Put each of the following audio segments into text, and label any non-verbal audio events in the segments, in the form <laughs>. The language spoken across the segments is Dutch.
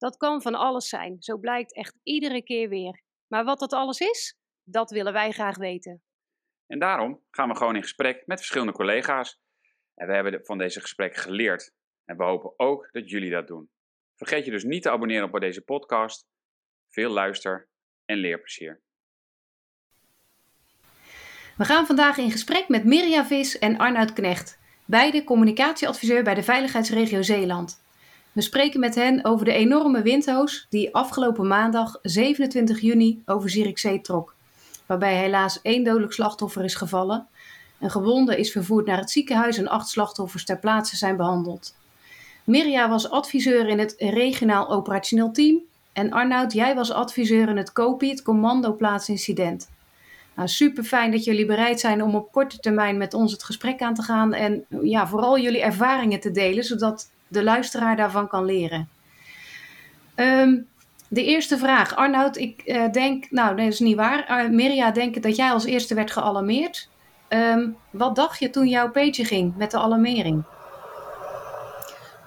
Dat kan van alles zijn, zo blijkt echt iedere keer weer. Maar wat dat alles is, dat willen wij graag weten. En daarom gaan we gewoon in gesprek met verschillende collega's. En we hebben van deze gesprekken geleerd. En we hopen ook dat jullie dat doen. Vergeet je dus niet te abonneren op deze podcast. Veel luister en leerplezier. We gaan vandaag in gesprek met Mirja Vis en Arnoud Knecht, beide communicatieadviseur bij de Veiligheidsregio Zeeland. We spreken met hen over de enorme windhoos die afgelopen maandag 27 juni over Zierikzee trok, waarbij helaas één dodelijk slachtoffer is gevallen. Een gewonde is vervoerd naar het ziekenhuis en acht slachtoffers ter plaatse zijn behandeld. Mirja was adviseur in het regionaal operationeel team en Arnoud, jij was adviseur in het COPI, het Commando Plaatsincident. Nou, super fijn dat jullie bereid zijn om op korte termijn met ons het gesprek aan te gaan en ja, vooral jullie ervaringen te delen, zodat de luisteraar daarvan kan leren. Ehm, de eerste vraag. Arnoud, ik uh, denk, nou dat is niet waar. Uh, Mirja denkt dat jij als eerste werd gealarmeerd. Um, wat dacht je toen jouw page ging met de alarmering?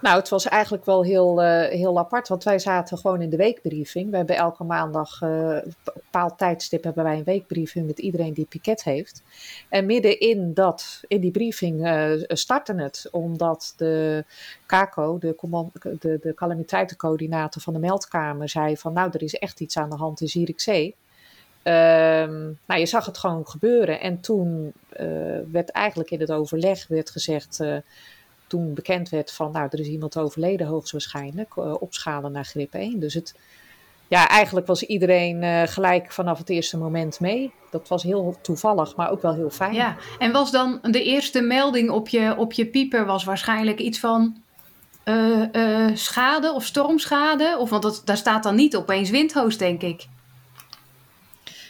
Nou, het was eigenlijk wel heel, uh, heel apart, want wij zaten gewoon in de weekbriefing. We hebben elke maandag, uh, een bepaald tijdstip, hebben wij een weekbriefing met iedereen die piket heeft. En midden in, dat, in die briefing uh, startte het, omdat de CACO, de, de, de calamiteitencoördinator van de meldkamer, zei van nou, er is echt iets aan de hand in Zierikzee. Um, nou, je zag het gewoon gebeuren. En toen werd eigenlijk in het overleg werd gezegd toen bekend werd van, nou, er is iemand overleden hoogstwaarschijnlijk, uh, opschalen naar grip 1. Dus het, ja, eigenlijk was iedereen uh, gelijk vanaf het eerste moment mee. Dat was heel toevallig, maar ook wel heel fijn. Ja, en was dan de eerste melding op je, op je pieper was waarschijnlijk iets van uh, schade of stormschade? Of, want dat, daar staat dan niet opeens windhoos, denk ik.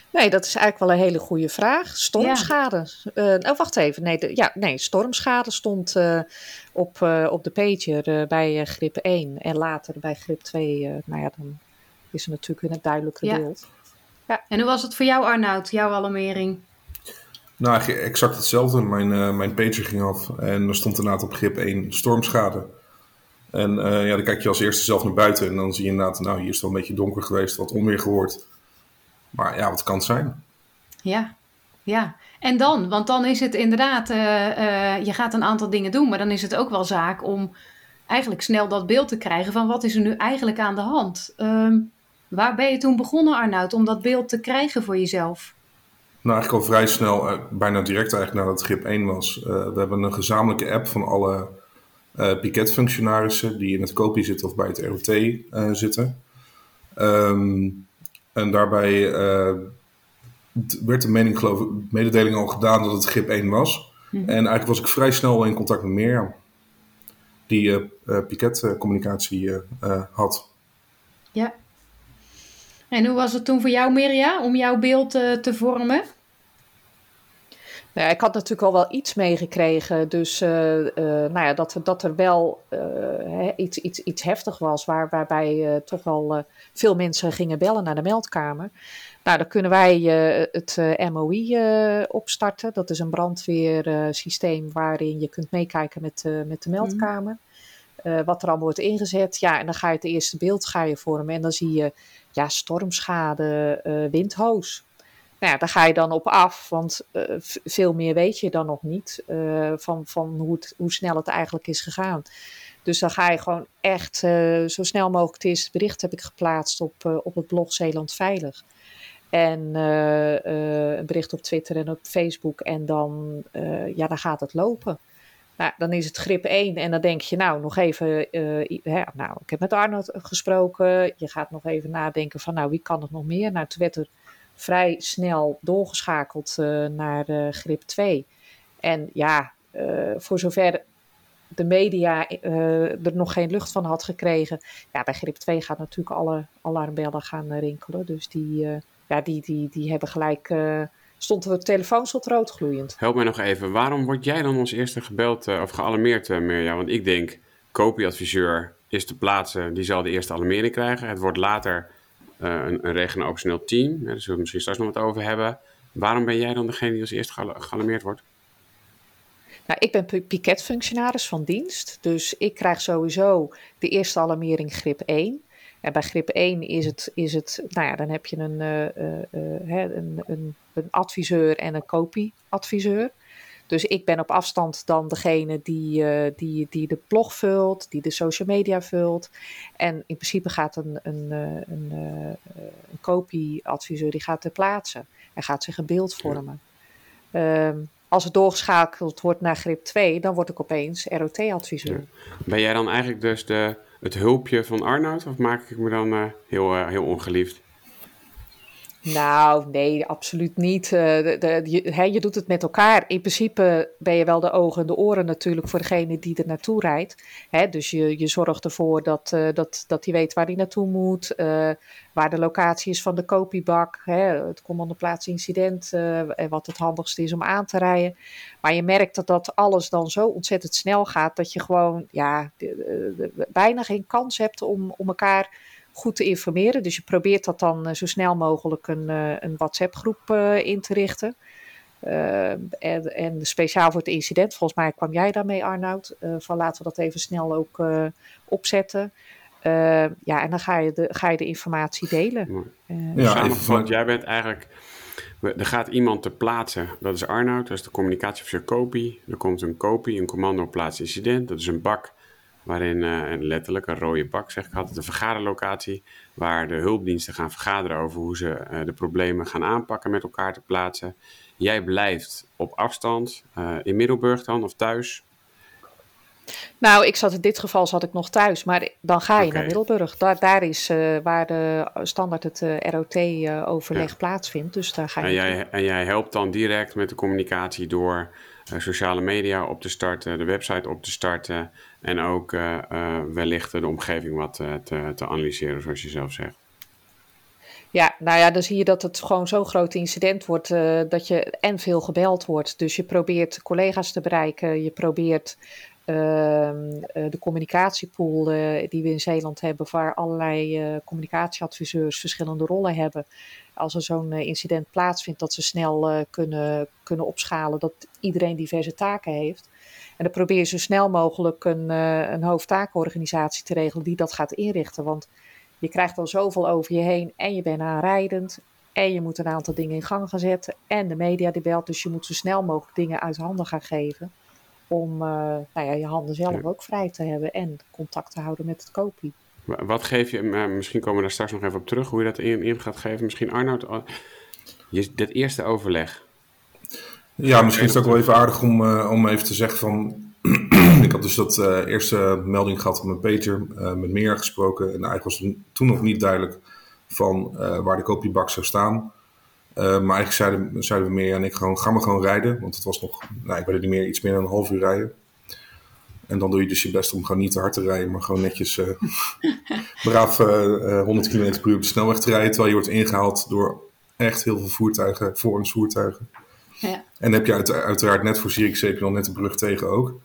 Nee, dat is eigenlijk wel een hele goede vraag. Stormschade. Ja. Uh, oh, wacht even. Nee, de, ja, nee stormschade stond op, uh, op de pager bij grip 1 en later bij grip 2. nou ja, dan is er natuurlijk een duidelijker ja. beeld. Ja. En hoe was het voor jou, Arnoud, jouw alarmering? Nou, exact hetzelfde. Mijn, mijn pager ging af en er stond inderdaad op grip 1 stormschade. En ja, dan kijk je als eerste zelf naar buiten en dan zie je inderdaad, nou, hier is het wel een beetje donker geweest, wat onweer gehoord. Maar ja, wat kan het zijn? Ja, ja. En dan? Want dan is het inderdaad, uh, uh, je gaat een aantal dingen doen, maar dan is het ook wel zaak om eigenlijk snel dat beeld te krijgen van wat is er nu eigenlijk aan de hand. Um, waar ben je toen begonnen, Arnoud, om dat beeld te krijgen voor jezelf? Nou, eigenlijk al vrij snel, uh, bijna direct eigenlijk nadat grip 1 was. we hebben een gezamenlijke app van alle piketfunctionarissen die in het kopie zitten of bij het ROT zitten. Um, en daarbij werd de mening, geloof ik, mededeling al gedaan dat het grip 1 was. Mm -hmm. En eigenlijk was ik vrij snel in contact met Mirjam, die uh, uh, piketcommunicatie had. Ja. En hoe was het toen voor jou, Mirja, om jouw beeld te vormen? Nou ik had natuurlijk al wel iets meegekregen. Dus uh, uh, nou ja, dat, dat er wel uh, iets, iets, iets heftig was. Waar, waarbij toch wel veel mensen gingen bellen naar de meldkamer. Nou, dan kunnen wij het MOI opstarten. Dat is een brandweersysteem waarin je kunt meekijken met, met de meldkamer. Mm. wat er allemaal wordt ingezet. Ja, en dan ga je het eerste beeld ga je vormen. En dan zie je ja, stormschade, windhoos. Nou ja, daar ga je dan op af, want veel meer weet je dan nog niet van, van hoe, het, hoe snel het eigenlijk is gegaan. Dus dan ga je gewoon echt zo snel mogelijk het eerste bericht heb ik geplaatst op, op het blog Zeeland Veilig. En een bericht op Twitter en op Facebook. En dan, ja, dan gaat het lopen. Nou, dan is het grip 1 en dan denk je, nou, nog even, hè, nou, ik heb met Arnold gesproken. Je gaat nog even nadenken van, nou, wie kan het nog meer? Nou, toen werd er vrij snel doorgeschakeld naar grip 2. En ja, voor zover de media er nog geen lucht van had gekregen. Ja, bij grip 2 gaat natuurlijk alle alarmbellen gaan rinkelen. Dus die, ja, die, die, die hebben gelijk stond de telefoon tot rood gloeiend. Help mij nog even, waarom word jij dan als eerste gebeld of gealarmeerd, uh, Mirja? Want ik denk, kopieadviseur is te plaatsen, die zal de eerste alarmering krijgen. Het wordt later een, een regionaal team, hè, daar zullen we misschien straks nog wat over hebben. Waarom ben jij dan degene die als eerste gealarmeerd wordt? Nou, ik ben piketfunctionaris van dienst, dus ik krijg sowieso de eerste alarmering grip 1. En bij grip 1 is het, is het nou ja, dan heb je een, uh, een, een, een, adviseur en een kopieadviseur. Dus ik ben op afstand dan degene die, uh, die, die de blog vult, die de social media vult. En in principe gaat een, een, een, een kopieadviseur die gaat ter plaatse en gaat zich een beeld vormen. Ehm, als het doorgeschakeld wordt naar grip 2, dan word ik opeens ROT-adviseur. Ben jij dan eigenlijk dus de, het hulpje van Arnoud of maak ik me dan uh, heel, uh, heel ongeliefd? Nou, nee, absoluut niet. Uh, de, je, je, doet het met elkaar. In principe ben je wel de ogen en de oren natuurlijk voor degene die er naartoe rijdt. Dus je, je zorgt ervoor dat, uh, dat, dat hij weet waar hij naartoe moet, uh, waar de locatie is van de kopiebak, hè, het commandoplaatsincident en wat het handigste is om aan te rijden. Maar je merkt dat dat alles dan zo ontzettend snel gaat dat je gewoon ja, bijna geen kans hebt om, om elkaar goed te informeren. Dus je probeert dat dan eh, zo snel mogelijk een, eh, een WhatsApp-groep eh, in te richten. en, en, speciaal voor het incident, volgens mij kwam jij daarmee, Arnoud, van laten we dat even snel ook opzetten. ja, en dan ga je de, ga je de informatie delen. ja, even, jij bent eigenlijk. Er gaat iemand te plaatsen, dat is Arnoud, dat is de communicatieofficier kopie. Er komt een kopie, een commando plaats incident, dat is een bak waarin uh, letterlijk een rode bak, zeg ik altijd, een vergaderlocatie, waar de hulpdiensten gaan vergaderen over hoe ze uh, de problemen gaan aanpakken met elkaar te plaatsen. Jij blijft op afstand, uh, in Middelburg dan, of thuis? Nou, ik zat in dit geval zat ik nog thuis, maar dan ga je okay. naar Middelburg. Daar, daar is waar de standaard het ROT-overleg ja. plaatsvindt, dus daar ga je en jij, en jij helpt dan direct met de communicatie door sociale media op te starten, de website op te starten en ook uh, uh, wellicht de omgeving wat te, te, analyseren, zoals je zelf zegt. Ja, nou ja, dan zie je dat het gewoon zo'n groot incident wordt dat je en veel gebeld wordt. Dus je probeert collega's te bereiken, je probeert de communicatiepool die we in Zeeland hebben, waar allerlei communicatieadviseurs verschillende rollen hebben. Als er zo'n incident plaatsvindt, dat ze snel kunnen, kunnen opschalen, dat iedereen diverse taken heeft. En dan probeer je zo snel mogelijk een, een hoofdtakenorganisatie te regelen die dat gaat inrichten. Want je krijgt al zoveel over je heen en je bent aanrijdend. En je moet een aantal dingen in gang gaan zetten. En de media die belt. Dus je moet zo snel mogelijk dingen uit handen gaan geven. Om uh, nou ja, je handen zelf ook vrij te hebben. En contact te houden met het kopie. Wat geef je, misschien komen we daar straks nog even op terug, hoe je dat in, in gaat geven. Misschien Arnoud, je, dat eerste overleg, ja, misschien is het ook wel even aardig om, uh, om even te zeggen van... <clears throat> ik had dus dat uh, eerste melding gehad op mijn pager, uh, met meer gesproken. En eigenlijk was het toen nog niet duidelijk van waar de kopiebak zou staan. Maar eigenlijk zeiden, zeiden we meer en ik gewoon, ga maar gewoon rijden. Want het was nog, nou ik weet het niet meer, iets meer dan een half uur rijden. En dan doe je dus je best om gewoon niet te hard te rijden, maar gewoon netjes <laughs> braaf 100 km per uur op de snelweg te rijden. Terwijl je wordt ingehaald door echt heel veel voertuigen, voorrangsvoertuigen. Ja. En heb je uit, uiteraard net voor Zierikzee dan net de brug tegen ook.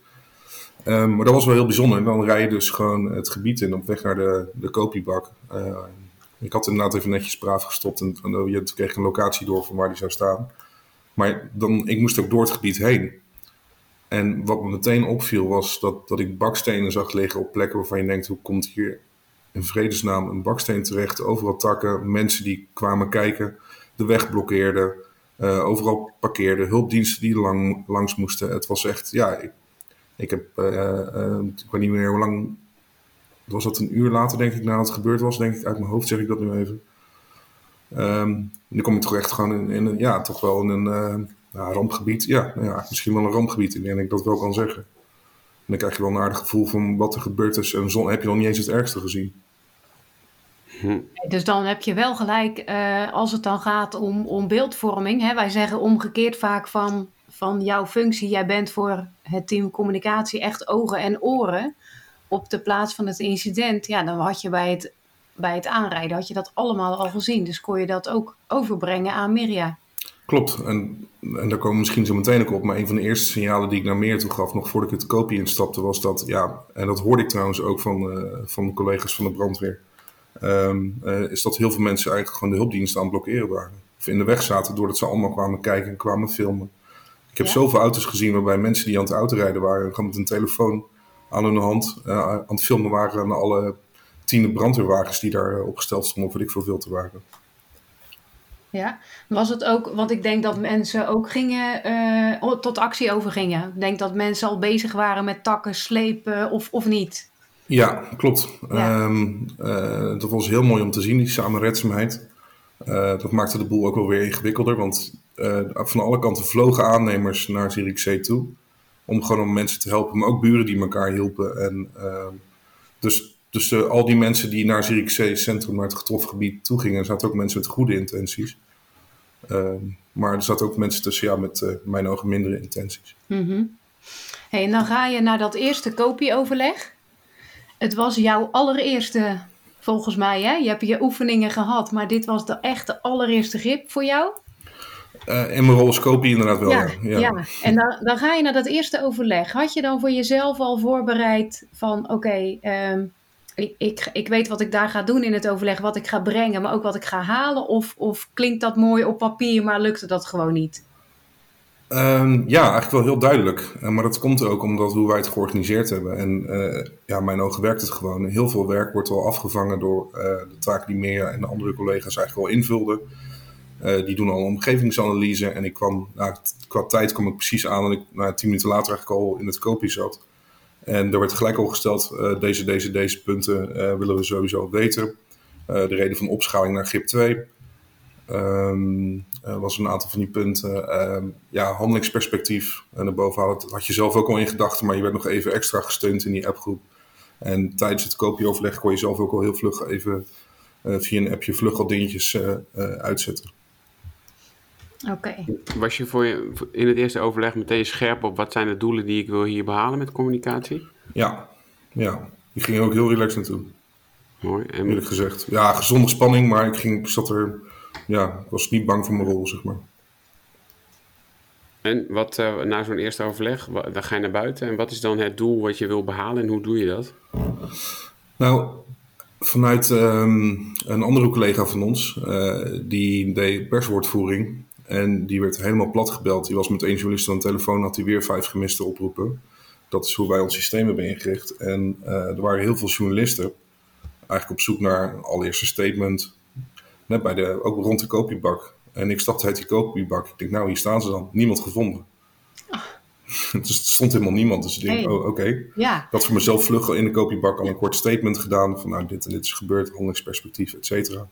Um, maar dat was wel heel bijzonder. Dan rij je dus gewoon het gebied in op weg naar de, de kopiebak. Ik had inderdaad even netjes braaf gestopt en, en je kreeg een locatie door van waar die zou staan. Maar dan, ik moest ook door het gebied heen. En wat me meteen opviel was dat, dat ik bakstenen zag liggen op plekken waarvan je denkt, hoe komt hier in vredesnaam een baksteen terecht? Overal takken, mensen die kwamen kijken, de weg blokkeerden. Uh, overal parkeerden, hulpdiensten die lang, langs moesten. Het was echt, ja, ik, ik heb, uh, ik weet niet meer hoe lang, was dat een uur later denk ik, na het gebeurd was, denk ik, uit mijn hoofd zeg ik dat nu even. Um, nu kom ik toch echt gewoon in, in een, ja, toch wel in een nou, rampgebied. Ja, nou ja, misschien wel een rampgebied, ik denk dat ik dat wel kan zeggen. En dan krijg je wel een aardig gevoel van wat er gebeurd is. En zon heb je nog niet eens het ergste gezien. Hm. Dus dan heb je wel gelijk, uh, als het dan gaat om, om beeldvorming. Hè, wij zeggen omgekeerd vaak van van jouw functie, jij bent voor het team communicatie echt ogen en oren op de plaats van het incident, ja, dan had je bij het, bij het aanrijden, had je dat allemaal al gezien. Dus kon je dat ook overbrengen aan Mirja. Klopt, en, en daar komen we misschien zo meteen ook op. Maar een van de eerste signalen die ik naar meer toe gaf, nog voordat ik het kopie instapte, was dat, ja, en dat hoorde ik trouwens ook van, uh, van de collega's van de brandweer, um, uh, is dat heel veel mensen eigenlijk gewoon de hulpdiensten aan het blokkeren waren. Of in de weg zaten doordat ze allemaal kwamen kijken en kwamen filmen. Ik heb ja. zoveel auto's gezien waarbij mensen die aan het autorijden waren, gewoon met een telefoon aan hun hand uh, aan het filmen waren aan alle tiende brandweerwagens die daar opgesteld stonden, of weet ik veel veel te waren. Ja, was het ook, want ik denk dat mensen ook gingen, uh, tot actie overgingen. Ik denk dat mensen al bezig waren met takken slepen of, of niet. Ja, klopt. Ja. Um, uh, dat was heel mooi om te zien, die samenredzaamheid. Uh, dat maakte de boel ook wel weer ingewikkelder, want van alle kanten vlogen aannemers naar Zierikzee toe. Om gewoon om mensen te helpen, maar ook buren die elkaar hielpen. En, ehm, dus dus uh, al die mensen die naar Zierikzee Centrum, naar het getroffen gebied toe gingen, zaten ook mensen met goede intenties. Uh, maar er zaten ook mensen tussen, ja, met uh, mijn ogen mindere intenties. Mm hey, en dan ga je naar dat eerste kopieoverleg. Het was jouw allereerste, volgens mij, hè? Je hebt je oefeningen gehad, maar dit was de echte allereerste grip voor jou? Uh, in mijn rol inderdaad wel, ja. Ja, ja. en dan, dan ga je naar dat eerste overleg. Had je dan voor jezelf al voorbereid van, oké, okay, um, ik, ik, ik, weet wat ik daar ga doen in het overleg, wat ik ga brengen, maar ook wat ik ga halen? Of, of klinkt dat mooi op papier, maar lukte dat gewoon niet? Um, ja, eigenlijk wel heel duidelijk. Uh, maar dat komt er ook omdat hoe wij het georganiseerd hebben. En uh, ja, mijn ogen werkt het gewoon. Heel veel werk wordt al afgevangen door de taken die Mea en de andere collega's eigenlijk al invulden. Die doen al een omgevingsanalyse. En ik kwam, nou, qua tijd kwam ik precies aan en ik nou, tien minuten later eigenlijk al in het kopie zat. En er werd gelijk al gesteld, uh, deze, deze, deze punten uh, willen we sowieso weten. De reden van opschaling naar GIP 2. Um, was een aantal van die punten. Um, ja, handelingsperspectief. En had, had je zelf ook al in gedachten, maar je werd nog even extra gesteund in die appgroep. En tijdens het kopieoverleg kon je zelf ook al heel vlug even via een appje vlug al dingetjes uitzetten. Oké. Okay. Was je voor je in het eerste overleg meteen scherp op wat zijn de doelen die ik wil hier behalen met communicatie? Ja, ja. Ik ging er ook heel relaxed naartoe. Mooi. En... Eerlijk gezegd. Ja, gezonde spanning, maar ik, ging, ik zat er, ja, ik was niet bang voor mijn rol, zeg maar. En wat, uh, na zo'n eerste overleg, dan ga je naar buiten. En wat is dan het doel wat je wil behalen en hoe doe je dat? Nou, vanuit um, een andere collega van ons, uh, die deed perswoordvoering. En die werd helemaal plat gebeld. Die was met één journalist aan de telefoon, had hij weer vijf gemiste oproepen. Dat is hoe wij ons systeem hebben ingericht. En uh, er waren heel veel journalisten eigenlijk op zoek naar een allereerste statement. Net bij de, ook rond de kopiebak. En ik stapte uit die kopiebak. Ik denk, nou, hier staan ze dan. Niemand gevonden. Oh. <laughs> dus er stond helemaal niemand. Dus ik denk, hey. oh, oké. Okay. Ja. Ik had voor mezelf vlug in de kopiebak al een kort statement gedaan. Van nou, dit en dit is gebeurd, handelingsperspectief, et cetera.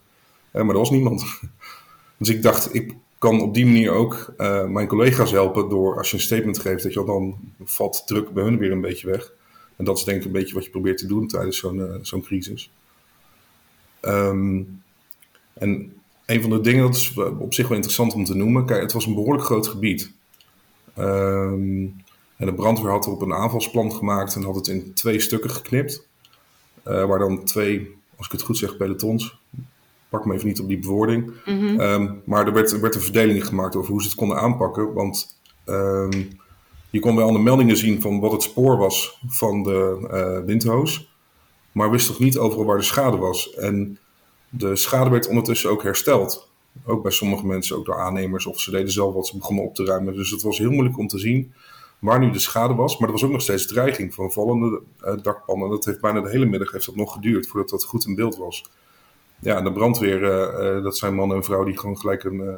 Uh, maar er was niemand. <laughs> dus ik dacht, ik kan op die manier ook uh, mijn collega's helpen door als je een statement geeft, dat je dan valt druk bij hun weer een beetje weg. En dat is denk ik een beetje wat je probeert te doen tijdens zo'n zo'n crisis. Um, en een van de dingen, dat is op zich wel interessant om te noemen. Kijk, het was een behoorlijk groot gebied. Um, en de brandweer had erop een aanvalsplan gemaakt en had het in twee stukken geknipt. Uh, waar dan twee, als ik het goed zeg, pelotons pak me even niet op die bewoording. Mm -hmm. um, maar er werd, er werd, een verdeling gemaakt over hoe ze het konden aanpakken. Want um, je kon wel aan de meldingen zien van wat het spoor was van de uh, windhoos. Maar wist toch niet overal waar de schade was. En de schade werd ondertussen ook hersteld. Ook bij sommige mensen, ook door aannemers. Of ze deden zelf wat ze begonnen op te ruimen. Dus het was heel moeilijk om te zien waar nu de schade was. Maar er was ook nog steeds dreiging van vallende uh, dakpannen. Dat heeft bijna de hele middag heeft dat nog geduurd voordat dat goed in beeld was ja, de brandweer, uh, uh, dat zijn mannen en vrouwen die gewoon gelijk een uh,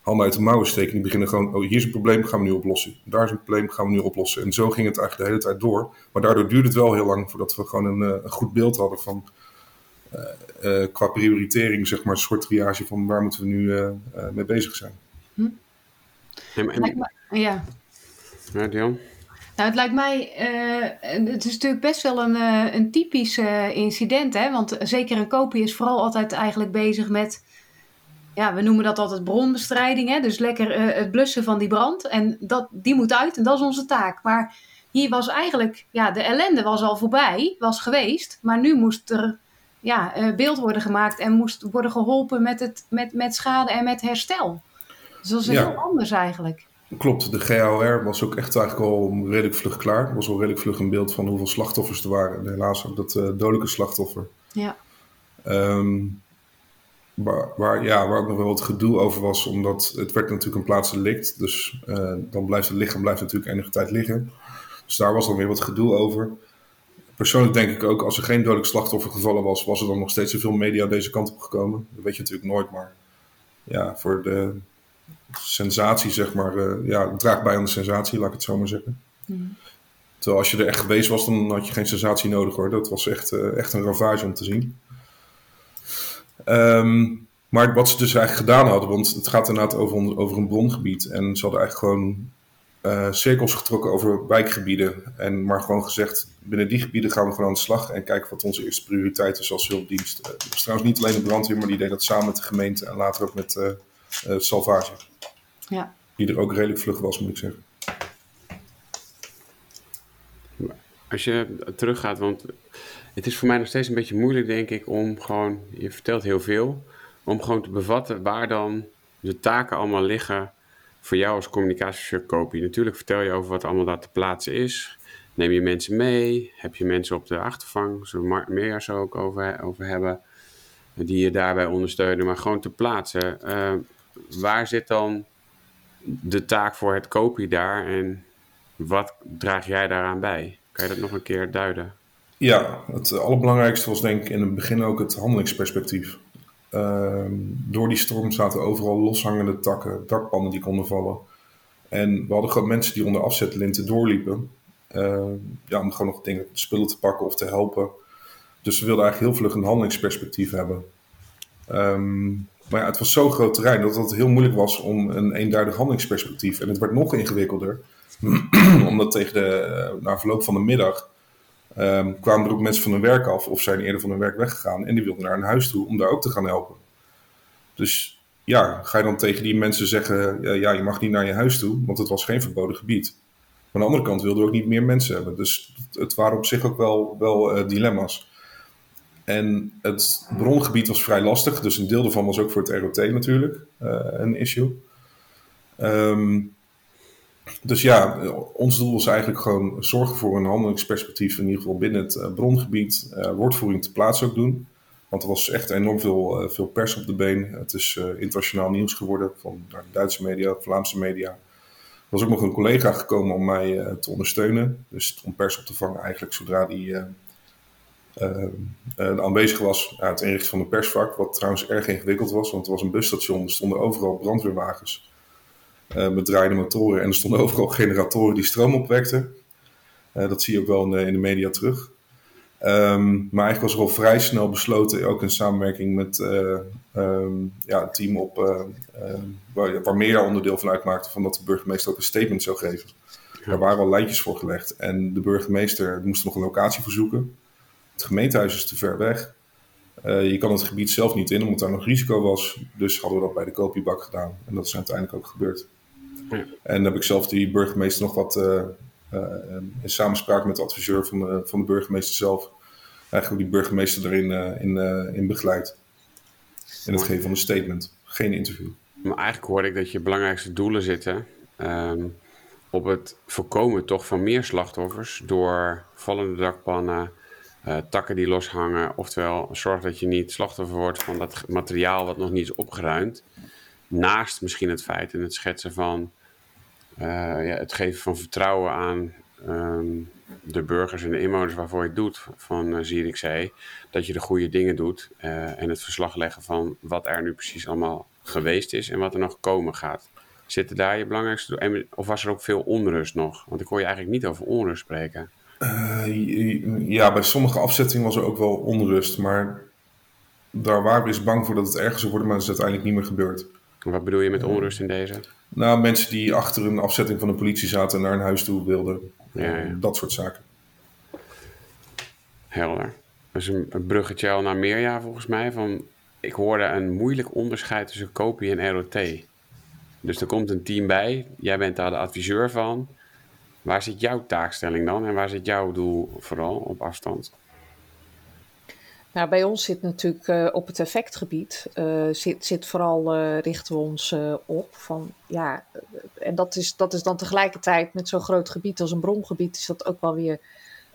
hand uit de mouwen steken. Die beginnen gewoon, oh, hier is een probleem, gaan we nu oplossen. Daar is een probleem, gaan we nu oplossen. En zo ging het eigenlijk de hele tijd door. Maar daardoor duurde het wel heel lang voordat we gewoon een, een goed beeld hadden van, qua prioritering, zeg maar, een soort triage van waar moeten we nu mee bezig zijn. Hm? En, en... Ja. Ja, Dion? Nou, het lijkt mij, uh, het is natuurlijk best wel een, uh, een typisch uh, incident, hè? Want zeker een kopie is vooral altijd eigenlijk bezig met ja, we noemen dat altijd bronbestrijding. Hè? Dus lekker eh, het blussen van die brand. En dat, die moet uit en dat is onze taak. Maar hier was eigenlijk, ja, de ellende was al voorbij, was geweest. Maar nu moest er ja, eh, beeld worden gemaakt en moest worden geholpen met, het, met, met schade en met herstel. Dus dat is heel anders eigenlijk. Klopt, de GHR was ook echt eigenlijk al redelijk vlug klaar. Er was al redelijk vlug een beeld van hoeveel slachtoffers er waren. En helaas ook dat uh, dodelijke slachtoffer. Ja. Ehm, waar, waar, ja, waar ook nog wel wat gedoe over was, omdat het werd natuurlijk een plaatsdelict. Dus uh, dan blijft het lichaam blijft natuurlijk enige tijd liggen. Dus daar was dan weer wat gedoe over. Persoonlijk denk ik ook, als er geen dodelijk slachtoffer gevallen was, was er dan nog steeds zoveel media deze kant op gekomen. Dat weet je natuurlijk nooit, maar ja, voor de sensatie, zeg maar, uh, ja, draagt bij aan de sensatie, laat ik het zo maar zeggen. Terwijl als je er echt geweest was, dan had je geen sensatie nodig hoor. Dat was echt, uh, echt een ravage om te zien. Um, maar wat ze dus eigenlijk gedaan hadden, want het gaat inderdaad over, over een brongebied. En ze hadden eigenlijk gewoon uh, cirkels getrokken over wijkgebieden. En maar gewoon gezegd, binnen die gebieden gaan we gewoon aan de slag en kijken wat onze eerste prioriteit is als hulpdienst. Uh, was trouwens niet alleen de brandweer, maar die deed dat samen met de gemeente en later ook met Salvage. Ja. Die er ook redelijk vlug was, moet ik zeggen. Als je teruggaat, want het is voor mij nog steeds een beetje moeilijk, denk ik, om gewoon, je vertelt heel veel, om gewoon te bevatten waar dan de taken allemaal liggen voor jou als communicatiechef Natuurlijk vertel je over wat allemaal daar te plaatsen is. Neem je mensen mee? Heb je mensen op de achtervang? Zullen we meer zo ook over, over hebben? Die je daarbij ondersteunen. Maar gewoon te plaatsen. Uh, waar zit dan de taak voor het kopie daar? En wat draag jij daaraan bij? Kan je dat nog een keer duiden? Ja, het allerbelangrijkste was denk ik in het begin ook het handelingsperspectief. Uh, door die storm zaten overal loshangende takken, dakpannen die konden vallen. En we hadden gewoon mensen die onder afzetlinten doorliepen. Uh, ja, om gewoon nog dingen, spullen te pakken of te helpen. Dus we wilden eigenlijk heel vlug een handelingsperspectief hebben. Um, maar ja, het was zo'n groot terrein dat het heel moeilijk was om een eenduidig handelingsperspectief. En het werd nog ingewikkelder, <clears throat> omdat tegen de, na verloop van de middag um, kwamen er ook mensen van hun werk af of zijn eerder van hun werk weggegaan. En die wilden naar een huis toe om daar ook te gaan helpen. Dus ja, ga je dan tegen die mensen zeggen, ja, je mag niet naar je huis toe, want het was geen verboden gebied. Maar aan de andere kant wilden we ook niet meer mensen hebben. Dus het waren op zich ook wel, wel uh, dilemma's. En het brongebied was vrij lastig, dus een deel daarvan was ook voor het ROT natuurlijk uh, een issue. Um, dus ja, ons doel was eigenlijk gewoon zorgen voor een handelingsperspectief, in ieder geval binnen het uh, brongebied, uh, woordvoering te plaatsen ook doen. Want er was echt enorm veel, veel pers op de been. Het is internationaal nieuws geworden van de Duitse media, Vlaamse media. Er was ook nog een collega gekomen om mij te ondersteunen. Dus om pers op te vangen eigenlijk zodra die aanwezig was. Het inrichten van een persvak, wat trouwens erg ingewikkeld was. Want het was een busstation, er stonden overal brandweerwagens uh, met draaiende motoren. En er stonden <laughs> overal generatoren die stroom opwekten. Dat zie je ook wel in de, in de media terug. Um, maar eigenlijk was er al vrij snel besloten, ook in samenwerking met uh, um, ja, het team op, waar, waar Media onderdeel van uitmaakte, van dat de burgemeester ook een statement zou geven. Ja. Daar waren al lijntjes voor gelegd. En de burgemeester moest nog een locatie verzoeken. Het gemeentehuis is te ver weg. Uh, je kan het gebied zelf niet in, omdat daar nog risico was. Dus hadden we dat bij de kopiebak gedaan. En dat is uiteindelijk ook gebeurd. Ja. En dan heb ik zelf die burgemeester nog wat uh, uh, in samenspraak met de adviseur van de, van de burgemeester zelf. Eigenlijk die burgemeester erin in, in begeleid. In het geven van een statement. Geen interview. Maar eigenlijk hoor ik dat je belangrijkste doelen zitten um, op het voorkomen toch van meer slachtoffers door vallende dakpannen, uh, takken die loshangen. Oftewel, zorg dat je niet slachtoffer wordt van dat materiaal wat nog niet is opgeruimd. Naast misschien het feit en het schetsen van uh, ja, het geven van vertrouwen aan um, de burgers en de inwoners waarvoor je het doet van uh, Zierikzee. Dat je de goede dingen doet en het verslag leggen van wat er nu precies allemaal geweest is en wat er nog komen gaat. Zitten daar je belangrijkste Of was er ook veel onrust nog? Want ik hoor je eigenlijk niet over onrust spreken. Uh, ja, bij sommige afzettingen was er ook wel onrust. Maar daar waren we eens bang voor dat het erger zou worden, maar dat is uiteindelijk niet meer gebeurd. Wat bedoel je met onrust in deze? Nou, mensen die achter een afzetting van de politie zaten en naar een huis toe wilden. Ja, ja. Dat soort zaken. Helder. Dat is een bruggetje al naar Meerja volgens mij. Van, ik hoorde een moeilijk onderscheid tussen kopie en ROT. Dus er komt een team bij, jij bent daar de adviseur van. Waar zit jouw taakstelling dan en waar zit jouw doel vooral op afstand? Nou, bij ons zit natuurlijk uh, op het effectgebied, uh, zit, zit vooral, uh, richten we ons op van, ja, en dat is, dat is dan tegelijkertijd met zo'n groot gebied als een brongebied, is dat ook wel weer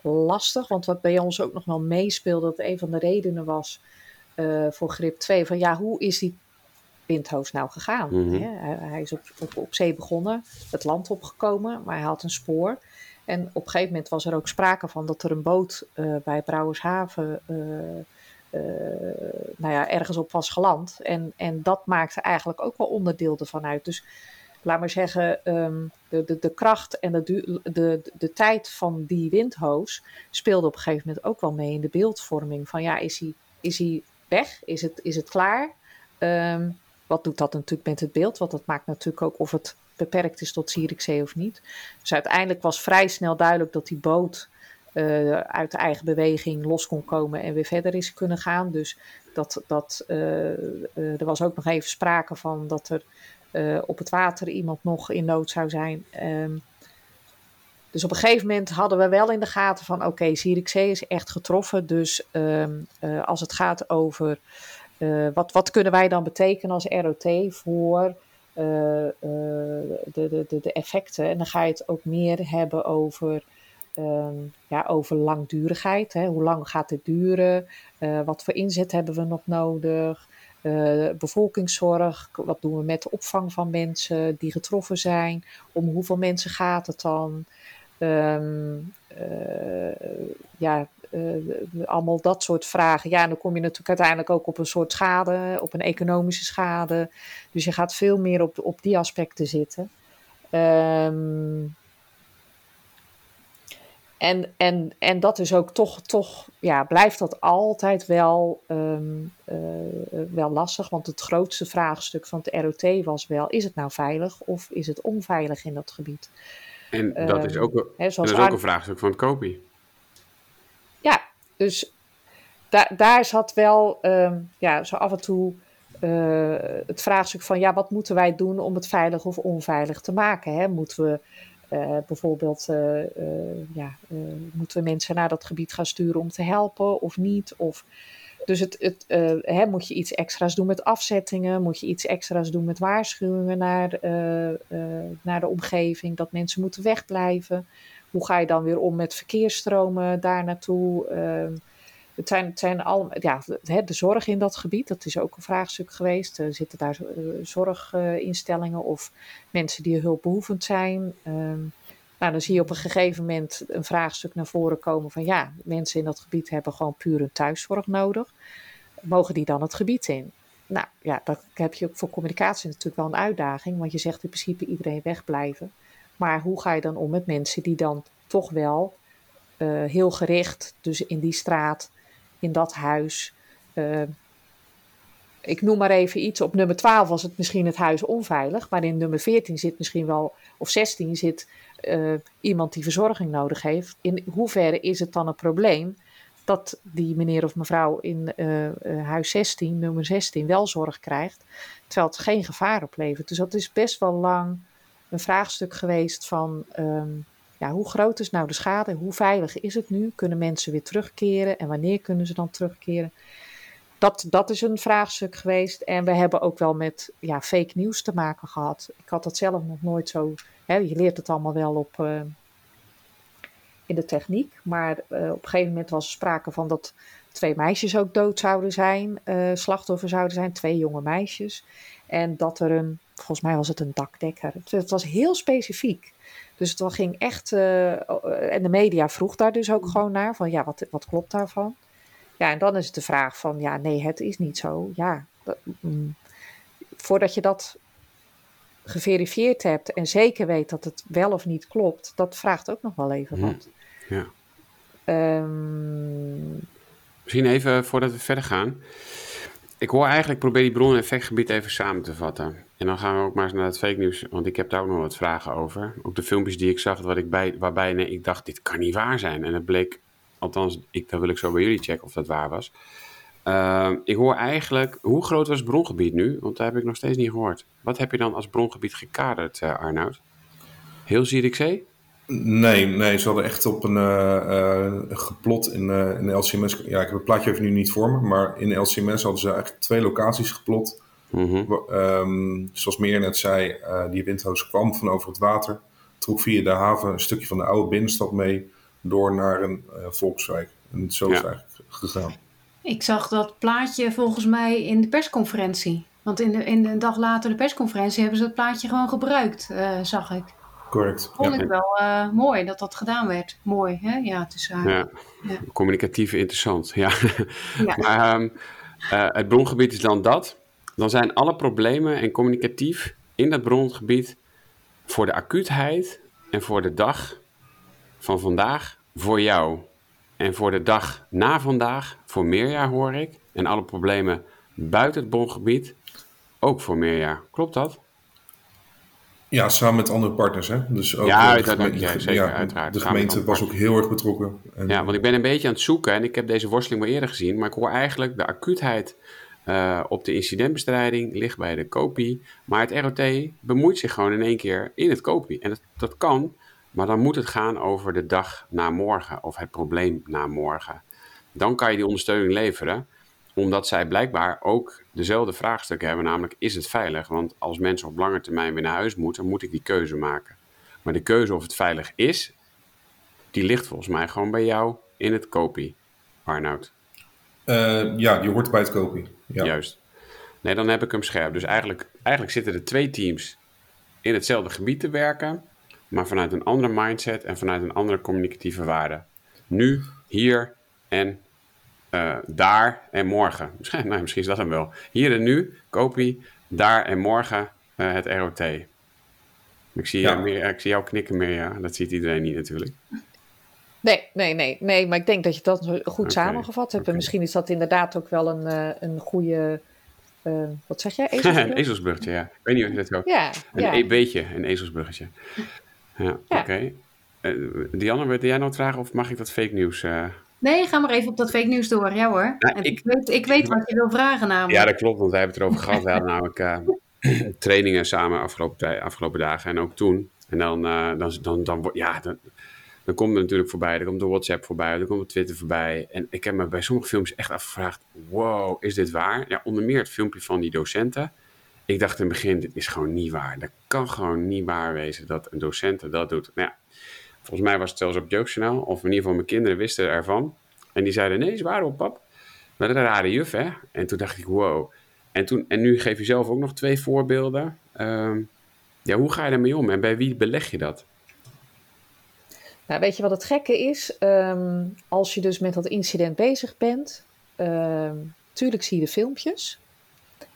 lastig. Want wat bij ons ook nog wel meespeelde, dat een van de redenen was voor grip 2, van ja, hoe is die windhoos nou gegaan? Mm -hmm. hij, hij, is op, op, op zee begonnen, het land opgekomen, maar hij had een spoor. En op een gegeven moment was er ook sprake van dat er een boot uh, bij Brouwershaven uh, uh, nou ja, ergens op was geland. En, en dat maakte eigenlijk ook wel onderdeel ervan uit. Dus laat maar zeggen, um, de, de, de kracht en de, de, de, de tijd van die windhoos speelde op een gegeven moment ook wel mee in de beeldvorming. Van ja, is hij, is hij weg? Is het, is het klaar? Um, wat doet dat natuurlijk met het beeld? Want dat maakt natuurlijk ook of het beperkt is tot Zierikzee of niet. Dus uiteindelijk was vrij snel duidelijk dat die boot uh, uit de eigen beweging los kon komen en weer verder is kunnen gaan. Dus dat, dat, uh, er was ook nog even sprake van dat er op het water iemand nog in nood zou zijn. Um, dus op een gegeven moment hadden we wel in de gaten van oké, okay, is echt getroffen. Dus um, als het gaat over wat, wat kunnen wij dan betekenen als ROT voor uh, uh, de, de, de effecten. En dan ga je het ook meer hebben over, um, ja, over langdurigheid. Hè? Hoe lang gaat dit duren? Wat voor inzet hebben we nog nodig? bevolkingszorg, wat doen we met de opvang van mensen die getroffen zijn? Om hoeveel mensen gaat het dan? Um, ja, uh, allemaal dat soort vragen. Ja, en dan kom je natuurlijk uiteindelijk ook op een soort schade, op een economische schade. Dus je gaat veel meer op, op die aspecten zitten. Um, en, en, en dat is ook toch, toch ja, blijft dat altijd wel, um, uh, wel lastig. Want het grootste vraagstuk van het ROT was wel: is het nou veilig of is het onveilig in dat gebied? En dat is ook, he, dat is ook een vraagstuk van het kopie. Dus da daar zat wel um, ja, zo af en toe uh, het vraagstuk van: ja, wat moeten wij doen om het veilig of onveilig te maken? Hè? Moeten we uh, bijvoorbeeld, uh, ja, moeten we mensen naar dat gebied gaan sturen om te helpen of niet? Of, dus het, het, hè, moet je iets extra's doen met afzettingen? Moet je iets extra's doen met waarschuwingen naar, naar de omgeving? Dat mensen moeten wegblijven? Hoe ga je dan weer om met verkeersstromen daar naartoe? Uh, het zijn, het al, ja, de zorg in dat gebied, dat is ook een vraagstuk geweest. Uh, zitten daar uh, zorginstellingen of mensen die hulpbehoevend zijn? Ehm, nou, dan zie je op een gegeven moment een vraagstuk naar voren komen van ja, mensen in dat gebied hebben gewoon puur een thuiszorg nodig. Mogen die dan het gebied in? Nou ja, dat heb je ook voor communicatie natuurlijk wel een uitdaging, want je zegt in principe iedereen wegblijven. Maar hoe ga je dan om met mensen die dan toch wel uh, heel gericht, dus in die straat, in dat huis. Uh, ik noem maar even iets. Op nummer 12 was het misschien het huis onveilig, maar in nummer 14 zit misschien wel, of 16 zit uh, iemand die verzorging nodig heeft. In hoeverre is het dan een probleem dat die meneer of mevrouw in huis 16, nummer 16, wel zorg krijgt, terwijl het geen gevaar oplevert? Dus dat is best wel lang een vraagstuk geweest van um, ja, hoe groot is nou de schade? Hoe veilig is het nu? Kunnen mensen weer terugkeren? En wanneer kunnen ze dan terugkeren? Dat, dat is een vraagstuk geweest. En we hebben ook wel met ja, fake nieuws te maken gehad. Ik had dat zelf nog nooit zo. Hè, je leert het allemaal wel op, uh, in de techniek. Maar uh, op een gegeven moment was er sprake van dat twee meisjes ook dood zouden zijn, uh, slachtoffer zouden zijn, twee jonge meisjes. En dat er een volgens mij was het een dakdekker. Het was heel specifiek. Dus het ging echt, uh, en de media vroeg daar dus ook mm. gewoon naar, van ja, wat, wat klopt daarvan? Ja, en dan is het de vraag van, ja, nee, het is niet zo. Ja, mm, voordat je dat geverifieerd hebt en zeker weet dat het wel of niet klopt, dat vraagt ook nog wel even mm. wat. Ja. Um, Misschien even voordat we verder gaan. Ik hoor eigenlijk, probeer die bron- en effectgebied even samen te vatten. En dan gaan we ook maar eens naar het fake nieuws, want ik heb daar ook nog wat vragen over. Ook de filmpjes die ik zag, wat ik bij, waarbij ik dacht, dit kan niet waar zijn. En het bleek, althans, ik, dat wil ik zo bij jullie checken of dat waar was. Ehm, ik hoor eigenlijk, hoe groot was het brongebied nu? Want daar heb ik nog steeds niet gehoord. Wat heb je dan als brongebied gekaderd, uh, Arnoud? Heel Zierikzee? Nee, nee, ze hadden echt op een uh, geplot in, in LCMS. Ja, ik heb het plaatje even nu niet voor me, maar in LCMS hadden ze eigenlijk twee locaties geplot. Mm -hmm. zoals Meer net zei, die windhoos kwam van over het water, trok via de haven een stukje van de oude binnenstad mee door naar een volkswijk. En zo is het eigenlijk gegaan. Ik zag dat plaatje volgens mij in de persconferentie. Want in de, in de dag later de persconferentie hebben ze dat plaatje gewoon gebruikt, zag ik. Correct. Vond ik wel uh, mooi dat dat gedaan werd. Mooi, hè? Ja, tussen haar. Ja. ja. Communicatief interessant, ja. ja. <laughs> maar um, uh, het brongebied is dan dat. Dan zijn alle problemen en communicatief in dat brongebied voor de acuutheid en voor de dag van vandaag voor jou. En voor de dag na vandaag voor Meerjaar hoor ik. En alle problemen buiten het brongebied ook voor Meerjaar. Klopt dat? Ja, samen met andere partners. Hè? Dus ook ja, de, gemeente, ja, zeker, ja, uiteraard. De gemeente was ook heel erg betrokken. En, ja, want ik ben een beetje aan het zoeken en ik heb deze worsteling wel eerder gezien, maar ik hoor eigenlijk de acuutheid uh, op de incidentbestrijding ligt bij de COPI, maar het ROT bemoeit zich gewoon in één keer in het COPI. En dat, dat kan, maar dan moet het gaan over de dag na morgen of het probleem na morgen. Dan kan je die ondersteuning leveren omdat zij blijkbaar ook dezelfde vraagstuk hebben, namelijk is het veilig? Want als mensen op lange termijn weer naar huis moeten, moet ik die keuze maken. Maar de keuze of het veilig is, die ligt volgens mij gewoon bij jou in het kopie, Arnoud. Uh, ja, die hoort bij het kopie. Ja. Juist. Nee, dan heb ik hem scherp. Dus eigenlijk, eigenlijk zitten er twee teams in hetzelfde gebied te werken, maar vanuit een andere mindset en vanuit een andere communicatieve waarde. Nu, hier en uh, daar en morgen. <laughs> Misschien, nou, misschien is dat hem wel. Hier en nu, kopie, daar en morgen uh, het ROT. Ik zie, ja. meer, ik zie jou knikken meer, ja. Dat ziet iedereen niet natuurlijk. Nee, nee, nee, nee, maar ik denk dat je dat goed okay. samengevat hebt. Okay. En misschien is dat inderdaad ook wel een, uh, een goede. Uh, wat zeg jij? <laughs> Ezelsbrug? ezelsbruggetje, ja. Ik weet niet of je dat ook. Ja, een ja. E beetje, een ezelsbruggetje. Ja, ja. oké. Okay. Uh, Dianne, wil jij nou vragen of mag ik dat fake nieuws? Nee, ga maar even op dat fake nieuws door. Ja hoor. Nou, ik, ik, weet, ik weet wat je wil vragen namelijk. Ja, dat klopt, want wij hebben het erover gehad. We hadden namelijk uh, <clears throat> trainingen samen afgelopen, afgelopen dagen en ook toen. En dan, uh, dan, dan, dan, ja, dan, dan komt er natuurlijk voorbij. Dan komt de WhatsApp voorbij, dan komt de Twitter voorbij. En ik heb me bij sommige films echt afgevraagd, wow, is dit waar? Ja, onder meer het filmpje van die docenten. Ik dacht in het begin, dit is gewoon niet waar. Dat kan gewoon niet waar wezen dat een docent dat doet. Nou ja, Volgens mij was het zelfs op Jeugdjournaal, of in ieder geval mijn kinderen wisten ervan. En die zeiden, nee, is waar op pap. Maar dat een rare juf, hè? En toen dacht ik, wow. En, toen, en nu geef je zelf ook nog twee voorbeelden. Um, ja, hoe ga je daarmee om en bij wie beleg je dat? Nou, weet je wat het gekke is? Um, als je dus met dat incident bezig bent, um, tuurlijk zie je de filmpjes.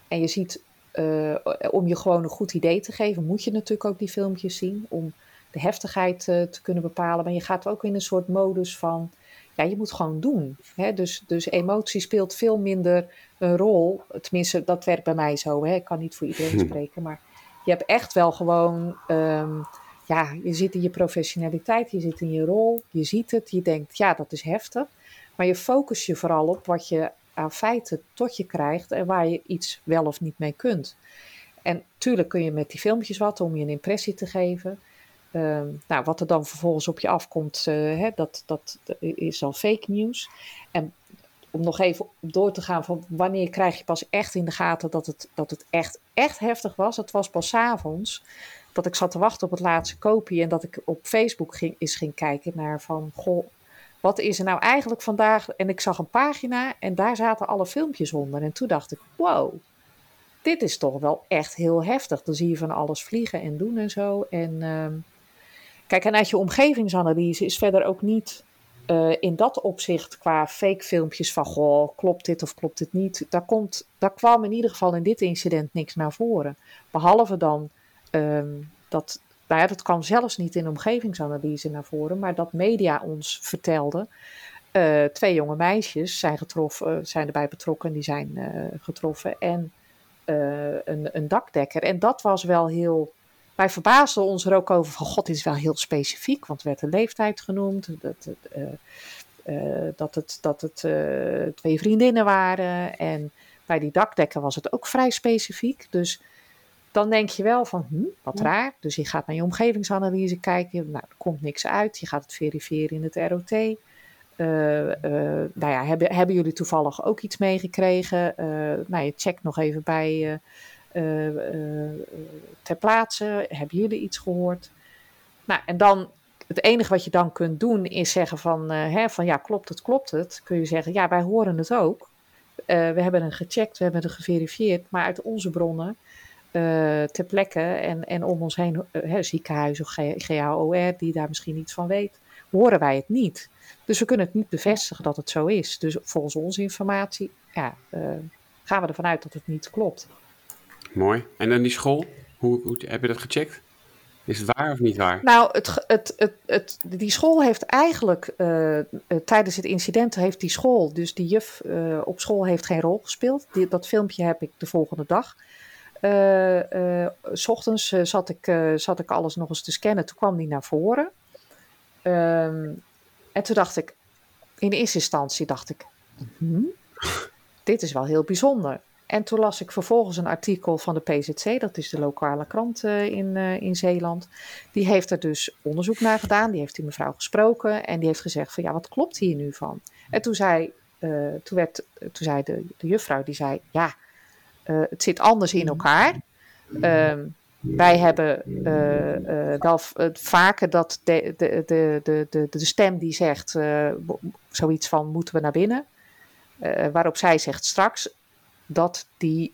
En je ziet, uh, om je gewoon een goed idee te geven, moet je natuurlijk ook die filmpjes zien. Om de heftigheid uh, te kunnen bepalen. Maar je gaat ook in een soort modus van, ja, je moet gewoon doen. Hè? Dus, dus emotie speelt veel minder een rol. Tenminste, dat werkt bij mij zo. Hè? Ik kan niet voor iedereen <laughs> spreken. Maar je hebt echt wel gewoon, um, ja, je zit in je professionaliteit, je zit in je rol, je ziet het, je denkt, ja, dat is heftig. Maar je focus je vooral op wat je aan feiten tot je krijgt en waar je iets wel of niet mee kunt. En tuurlijk kun je met die filmpjes wat om je een impressie te geven. Uh, nou, wat er dan vervolgens op je afkomt, uh, hè, dat, dat is dan fake nieuws. En om nog even door te gaan van wanneer krijg je pas echt in de gaten dat het, dat het echt, echt heftig was. Dat was pas avonds dat ik zat te wachten op het laatste kopie en dat ik op Facebook ging, eens ging kijken naar van, goh, wat is er nou eigenlijk vandaag? En ik zag een pagina en daar zaten alle filmpjes onder. En toen dacht ik, wow, dit is toch wel echt heel heftig. Dan zie je van alles vliegen en doen en zo. En... Uh, Kijk, en uit je omgevingsanalyse is verder ook niet uh, in dat opzicht qua fake filmpjes van goh, klopt dit of klopt dit niet. Daar, komt, daar kwam in ieder geval in dit incident niks naar voren. Behalve dan um, dat, nou ja, dat kwam zelfs niet in omgevingsanalyse naar voren, maar dat media ons vertelde. Uh, twee jonge meisjes zijn, getroffen, zijn erbij betrokken, die zijn uh, getroffen. En een, een dakdekker. En dat was wel heel wij verbaasden ons er ook over van god, dit is wel heel specifiek, want er werd een leeftijd genoemd. Dat, dat het, dat het twee vriendinnen waren. En bij die dakdekken was het ook vrij specifiek. Dus dan denk je wel van, hm, wat raar. Dus je gaat naar je omgevingsanalyse kijken. Nou, er komt niks uit. Je gaat het verifiëren in het ROT. Uh, uh, nou ja, hebben, hebben jullie toevallig ook iets meegekregen? Uh, nou, je checkt nog even bij ter plaatse. Hebben jullie iets gehoord? Nou, en dan het enige wat je dan kunt doen is zeggen van, hè, van ja, klopt het, klopt het. Kun je zeggen, ja, wij horen het ook. we hebben het gecheckt, we hebben het geverifieerd, maar uit onze bronnen uh, ter plekke en, en om ons heen, uh, ziekenhuizen of GAOR, die daar misschien iets van weet, horen wij het niet. Dus we kunnen het niet bevestigen dat het zo is. Dus volgens onze informatie ja, uh, gaan we ervan uit dat het niet klopt. Mooi. En dan die school, hoe, hoe heb je dat gecheckt? Is het waar of niet waar? Nou, het, het, het, het, die school heeft eigenlijk uh, tijdens het incident heeft die school, dus die juf uh, op school heeft geen rol gespeeld. Die, dat filmpje heb ik de volgende dag. Uh, s ochtends zat, ik, zat ik alles nog eens te scannen. Toen kwam die naar voren. Um, en toen dacht ik, in eerste instantie dacht ik, hmm, dit is wel heel bijzonder. En toen las ik vervolgens een artikel van de PZC, dat is de lokale krant in, in Zeeland. Die heeft er dus onderzoek naar gedaan, die heeft die mevrouw gesproken en die heeft gezegd van ja, wat klopt hier nu van? En toen zei, toen werd, toen zei de, de juffrouw, die zei ja, het zit anders in elkaar. Uh, wij hebben uh, wel vaker dat de, de, de, de, de, stem die zegt zoiets van moeten we naar binnen. waarop zij zegt straks dat die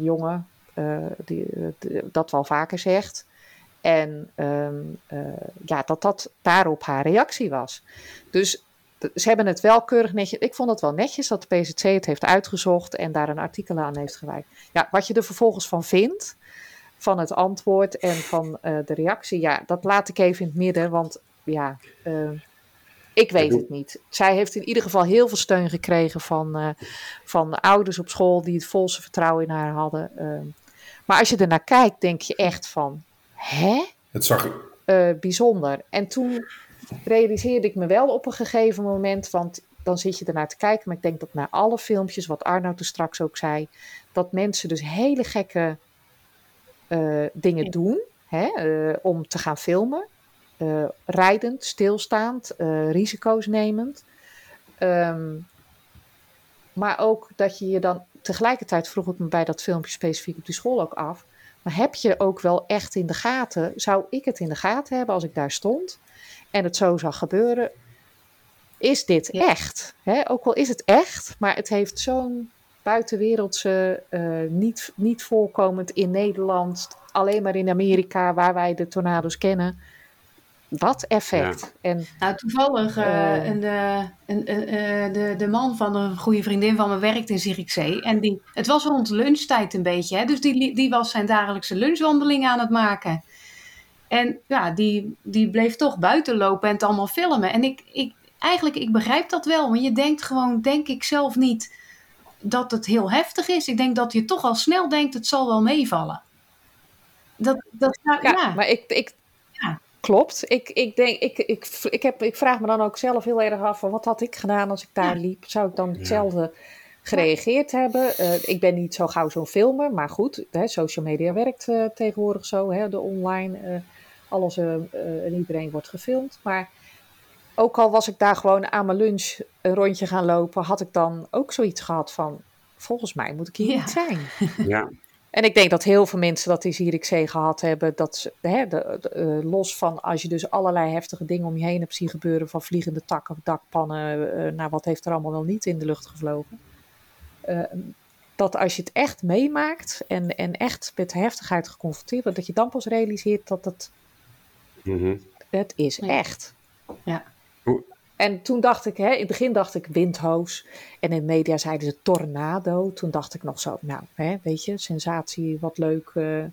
jongen die, dat wel vaker zegt. En um, ja, dat dat daarop haar reactie was. Dus ze hebben het wel keurig netjes. Ik vond het wel netjes dat de PZC het heeft uitgezocht en daar een artikel aan heeft gewijd. Ja, wat je er vervolgens van vindt, van het antwoord en van uh, de reactie, ja, dat laat ik even in het midden, want ja, uh, ik weet het niet. Zij heeft in ieder geval heel veel steun gekregen van, uh, van ouders op school die het volste vertrouwen in haar hadden. maar als je er naar kijkt, denk je echt van, hè? Het zag bijzonder. En toen realiseerde ik me wel op een gegeven moment, want dan zit je ernaar te kijken. Maar ik denk dat na alle filmpjes, wat Arnoud er straks ook zei, dat mensen dus hele gekke uh, dingen doen hè, uh, om te gaan filmen. Uh, rijdend, stilstaand, risico's nemend. Um, maar ook dat je je dan tegelijkertijd vroeg ik me bij dat filmpje specifiek op die school ook af. Maar heb je ook wel echt in de gaten? Zou ik het in de gaten hebben als ik daar stond? En het zo zag gebeuren, is dit echt? Hè? Ook al is het echt, maar het heeft zo'n buitenwereldse, uh, niet, niet voorkomend in Nederland, alleen maar in Amerika, waar wij de tornado's kennen. Dat effect. Ja. En, nou, toevallig, uh, een, een, de, de man van een goede vriendin van me werkt in Zierikzee. En die, het was rond lunchtijd een beetje. Hè? Dus die, die was zijn dagelijkse lunchwandeling aan het maken. En ja, die, die bleef toch buiten lopen en het allemaal filmen. En ik, ik, eigenlijk, ik begrijp dat wel. Want je denkt gewoon, denk ik zelf niet dat het heel heftig is. Ik denk dat je toch al snel denkt, het zal wel meevallen. Dat, dat, ja, ja, maar ik, ik, ja. klopt. Ik, ik, denk, ik, ik, ik, heb, ik vraag me dan ook zelf heel erg af, van wat had ik gedaan als ik daar liep? Zou ik dan hetzelfde gereageerd hebben? Uh, ik ben niet zo gauw zo'n filmer, maar goed, hè, social media werkt uh, tegenwoordig zo, hè, de online... Uh, alles uh, en iedereen wordt gefilmd. Maar ook al was ik daar gewoon aan mijn lunch een rondje gaan lopen, had ik dan ook zoiets gehad van: volgens mij moet ik hier niet zijn. <laughs> Ja. En ik denk dat heel veel mensen dat die Zierikzee gehad hebben. Dat ze, hè, de, de, uh, los van als je dus allerlei heftige dingen om je heen hebt zien gebeuren. Van vliegende takken, dakpannen. Uh, nou, wat heeft er allemaal wel niet in de lucht gevlogen. Uh, dat als je het echt meemaakt en, en echt met heftigheid geconfronteerd wordt. Dat je dan pas realiseert dat het Mm Het is echt. Ja. En toen dacht ik, hè, in het begin dacht ik windhoos. En in de media zeiden ze tornado. Toen dacht ik nog zo, nou, hè, weet je, sensatie, wat leuk uh,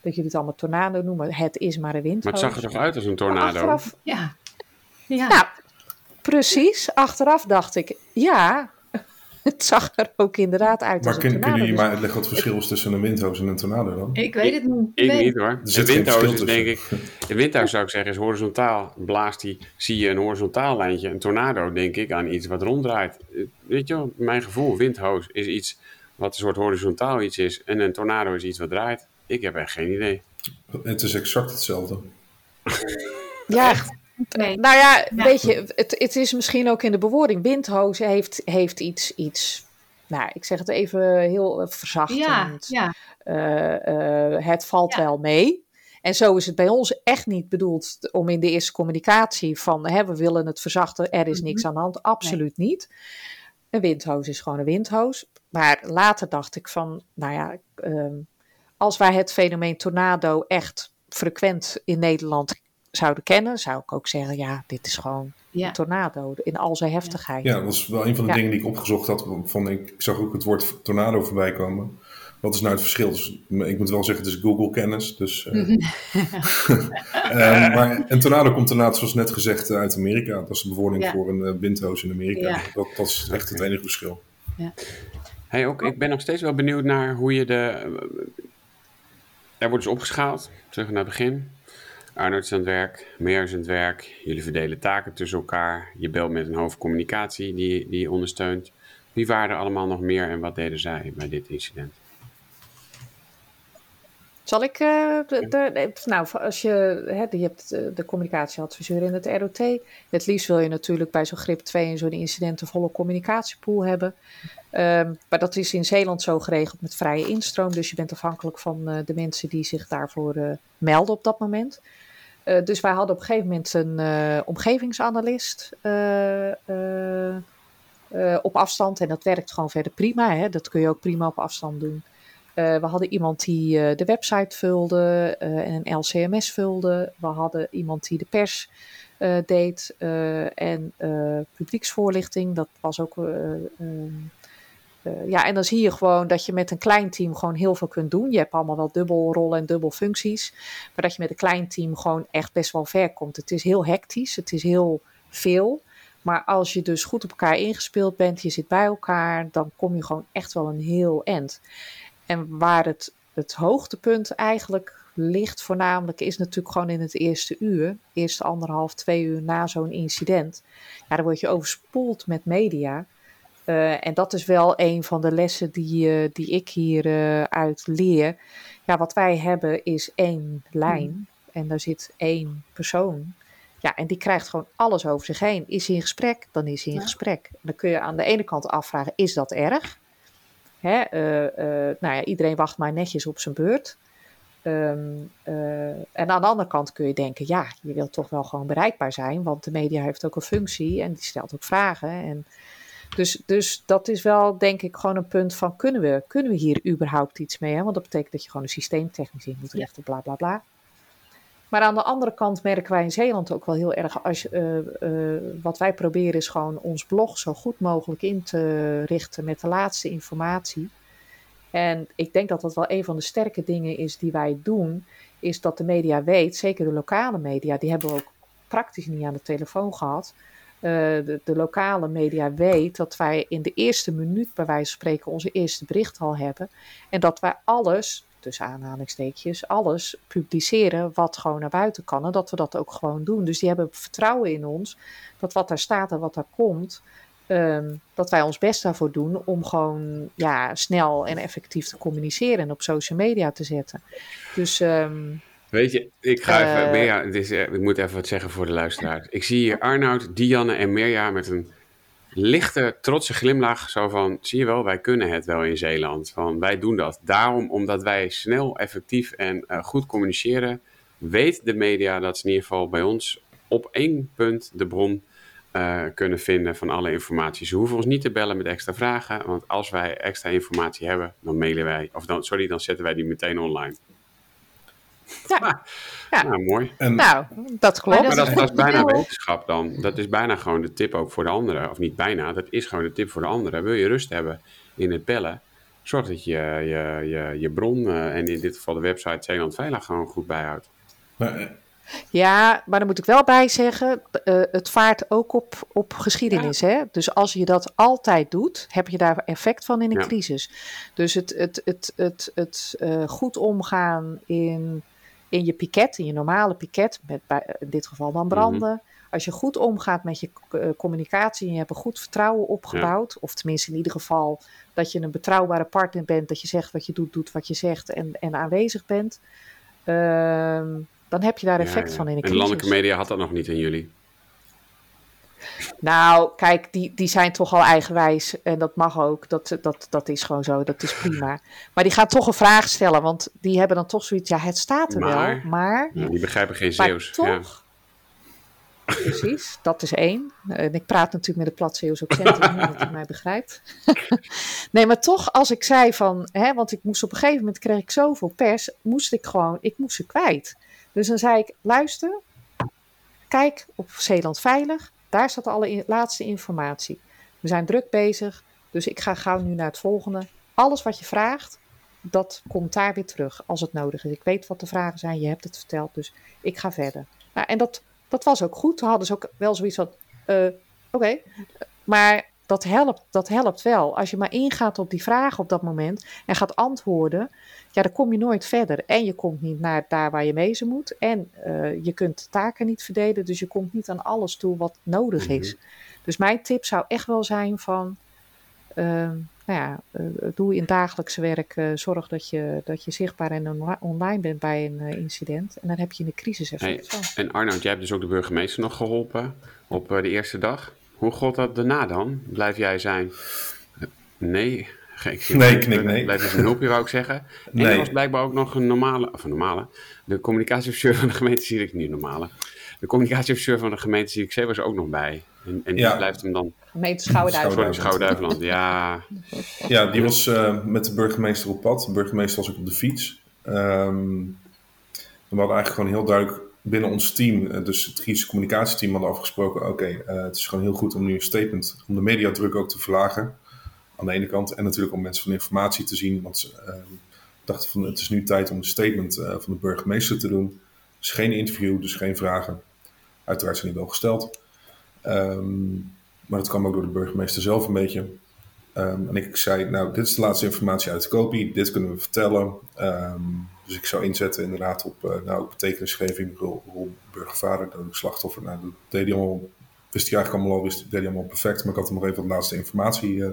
dat jullie het allemaal tornado noemen. Het is maar een windhoos. Maar het zag er toch uit als een tornado? Achteraf, ja. ja. Nou, precies. Achteraf dacht ik, ja, <laughs> het zag er ook inderdaad uit Maar als kun, een kunnen tornado. jullie Dus- maar uitleggen wat het verschil is tussen een windhoos en een tornado dan? Ik weet het niet. Ik niet hoor. Er De windhoos is denk ik... <laughs> De windhoos zou ik zeggen is horizontaal. Blaast die, zie je een horizontaal lijntje. Een tornado denk ik aan iets wat ronddraait. Weet je wel, mijn gevoel, windhoos is iets wat een soort horizontaal iets is. En een tornado is iets wat draait. Ik heb echt geen idee. Het is exact hetzelfde. Ja, Nee. nou ja, Ja. weet je, het, het is misschien ook in de bewoording. Windhoos heeft, heeft iets, iets, nou, ik zeg het even heel eh, Ja, verzachtend. ja. Eh, eh, het valt Ja. wel mee. En zo is het bij ons echt niet bedoeld om in de eerste communicatie van hè, we willen het verzachten, er is niks Mhm. aan de hand. Absoluut niet. Een windhoos is gewoon een windhoos. Maar later dacht ik van, nou ja, ehm, als wij het fenomeen tornado echt frequent in Nederland zouden kennen, zou ik ook zeggen, ja, dit is gewoon Ja. een tornado in al zijn heftigheid. Ja, dat was wel een van de Ja. dingen die ik opgezocht had. Van, ik, ik zag ook het woord tornado voorbij komen. Wat is nou het verschil? Dus, ik moet wel zeggen, het is Google-kennis. Dus, eh, <laughs> <laughs> eh, maar een tornado komt inderdaad, zoals net gezegd, eh, uit Amerika. Dat is de bewoording Ja. voor een eh, windhoos in Amerika. Ja. Dat, dat is echt het enige verschil. Hey, ook, ik ben nog steeds wel benieuwd naar hoe je de. Er wordt dus opgeschaald, terug naar het begin. Arnold is aan het werk, Meer is aan het werk. Jullie verdelen taken tussen elkaar. Je belt met een hoofdcommunicatie die, die je ondersteunt. Wie waren er allemaal nog meer en wat deden zij bij dit incident? Zal ik, eh, nou, als je, hè, je hebt eh, de communicatieadviseur in het ROT. Het liefst wil je natuurlijk bij zo'n grip 2 en zo'n incident een volle communicatiepool hebben. Ehm, maar dat is in Zeeland zo geregeld met vrije instroom. Dus je bent afhankelijk van eh, de mensen die zich daarvoor melden op dat moment. Eh, dus wij hadden op een gegeven moment een eh, omgevingsanalist eh, op afstand. En dat werkt gewoon verder prima. Hè? Dat kun je ook prima op afstand doen. We hadden iemand die de website vulde en een LCMS vulde. We hadden iemand die de pers deed en publieksvoorlichting. Dat was ook. Eh, ja, en dan zie je gewoon dat je met een klein team gewoon heel veel kunt doen. Je hebt allemaal wel dubbel rollen en dubbel functies. Maar dat je met een klein team gewoon echt best wel ver komt. Het is heel hectisch, het is heel veel. Maar als je dus goed op elkaar ingespeeld bent, je zit bij elkaar, dan kom je gewoon echt wel een heel eind. En waar het, het hoogtepunt eigenlijk ligt, voornamelijk, is natuurlijk gewoon in het eerste uur, eerste anderhalf, twee uur na zo'n incident. Ja, dan word je overspoeld met media. Eh, en dat is wel een van de lessen die, eh, die ik hieruit uit leer. Ja, wat wij hebben is één lijn en daar zit één persoon. Ja, en die krijgt gewoon alles over zich heen. Is hij in gesprek, dan is hij in Ja. gesprek. Dan kun je aan de ene kant afvragen, is dat erg? Hè, eh, eh, nou ja, iedereen wacht maar netjes op zijn beurt. Ehm, eh, en aan de andere kant kun je denken, ja, je wilt toch wel gewoon bereikbaar zijn, want de media heeft ook een functie en die stelt ook vragen. En dus, dus dat is wel, denk ik, gewoon een punt van, kunnen we, kunnen we hier überhaupt iets mee? Hè? Want dat betekent dat je gewoon een systeemtechnisch in moet richten, bla bla bla. Maar aan de andere kant merken wij in Zeeland ook wel heel erg, als, eh, wat wij proberen is gewoon ons blog zo goed mogelijk in te richten met de laatste informatie. En ik denk dat dat wel een van de sterke dingen is die wij doen, is dat de media weet, zeker de lokale media, die hebben we ook praktisch niet aan de telefoon gehad. Eh, de, de lokale media weet dat wij in de eerste minuut bij wijze van spreken onze eerste bericht al hebben. En dat wij alles, tussen aanhalingstekens, alles publiceren wat gewoon naar buiten kan. En dat we dat ook gewoon doen. Dus die hebben vertrouwen in ons dat wat daar staat en wat daar komt, ehm, dat wij ons best daarvoor doen om gewoon ja, snel en effectief te communiceren en op social media te zetten. Dus ehm, Weet je, ik ga even. Eh. Mirja, het is, eh, ik moet even wat zeggen voor de luisteraar. Ik zie hier Arnoud, Dianne en Mirja met een lichte, trotse glimlach. Zo van: zie je wel, wij kunnen het wel in Zeeland. Van wij doen dat. Daarom, omdat wij snel, effectief en eh, goed communiceren, weet de media dat ze in ieder geval bij ons op één punt de bron kunnen vinden van alle informatie. Ze hoeven ons niet te bellen met extra vragen, want als wij extra informatie hebben, dan mailen wij, of dan, sorry, dan zetten wij die meteen online. Ja, Ja. Nou, mooi. En nou, dat klopt. Maar Maar dat, is dat is goed bijna wetenschap dan. Dat is bijna gewoon de tip ook voor de anderen. Of niet bijna, dat is gewoon de tip voor de anderen. Wil je rust hebben in het bellen, zorg dat je je, je, je bron, eh, en in dit geval de website Zeeland Veilig, gewoon goed bijhoudt. Maar, eh, Ja, maar dan moet ik wel bij zeggen, uh, het vaart ook op, op geschiedenis. Hè? Dus als je dat altijd doet, heb je daar effect van in een ja. crisis. Dus het, het, het, het, het uh, goed omgaan in, in je piket, in je normale piket, met in dit geval dan branden. Mm -hmm. Als je goed omgaat met je uh, communicatie en je hebt een goed vertrouwen opgebouwd, ja. of tenminste in ieder geval dat je een betrouwbare partner bent, dat je zegt wat je doet, doet wat je zegt en, en aanwezig bent. Uh, dan heb je daar effect ja, ja. van in een crisis. En landelijke media had dat nog niet in jullie? Nou, kijk, die, die zijn toch al eigenwijs en dat mag ook. Dat, dat, dat is gewoon zo, dat is prima. Maar die gaan toch een vraag stellen, want die hebben dan toch zoiets, ja, het staat er maar, wel, maar... Die begrijpen geen Zeeuws. toch, Precies, dat is één. En ik praat natuurlijk met de plat Zeeuws accent, dat hij mij begrijpt. <laughs> nee, maar toch, als ik zei van, hè, want ik moest op een gegeven moment, kreeg ik zoveel pers, moest ik gewoon, ik moest ze kwijt. Dus dan zei ik, luister, kijk op Zeeland Veilig, daar staat alle laatste informatie. We zijn druk bezig, dus ik ga gauw nu naar het volgende. Alles wat je vraagt, dat komt daar weer terug als het nodig is. Ik weet wat de vragen zijn, je hebt het verteld, dus ik ga verder. Nou, en dat, dat was ook goed. Toen hadden ze ook wel zoiets van, uh, oké, maar dat helpt, dat helpt wel. Als je maar ingaat op die vraag op dat moment en gaat antwoorden, ja, dan kom je nooit verder. En je komt niet naar daar waar je wezen moet. En uh, je kunt taken niet verdelen, dus je komt niet aan alles toe wat nodig is. Mm -hmm. Dus mijn tip zou echt wel zijn van, uh, nou ja, uh, doe in dagelijkse werk, zorg dat je, dat je zichtbaar en on online bent bij een incident. En dan heb je in de crisis effect hey, En Arnoud, jij hebt dus ook de burgemeester nog geholpen op de eerste dag. Hoe gaat dat daarna dan? Blijf jij zijn? Nee, ik nee, knik, nee. Blijf eens een hulpje, wou ik zeggen. En nee. er was blijkbaar ook nog een normale, of een normale, de communicatieofficier van de gemeente zie ik niet normale. De communicatieofficier van de gemeente zie ik C was ook nog bij. En, en ja. die blijft hem dan... Gemeente Schouwen-Duiveland. Sorry, Schouwen-Duiveland, ja. Ja, die was uh, met de burgemeester op pad. De burgemeester was ook op de fiets. Um, we hadden eigenlijk gewoon heel duidelijk binnen ons team, dus het crisis communicatieteam, hadden afgesproken: oké, uh, het is gewoon heel goed om nu een statement, om de mediadruk ook te verlagen. Aan de ene kant. En natuurlijk om mensen van informatie te zien. Want ze uh, dachten van het is nu tijd om een statement uh, van de burgemeester te doen. Dus geen interview, dus geen vragen. Uiteraard zijn die wel gesteld. Um, maar dat kwam ook door de burgemeester zelf een beetje. Um, en ik zei, nou, dit is de laatste informatie uit de kopie. Dit kunnen we vertellen. Um, dus ik zou inzetten inderdaad op uh, nou, betekenisgeving, rol, burgervader, slachtoffer. Nou, dat deed hij allemaal, wist eigenlijk allemaal al, wist, deed hij allemaal perfect. Maar ik had hem nog even wat laatste informatie uh,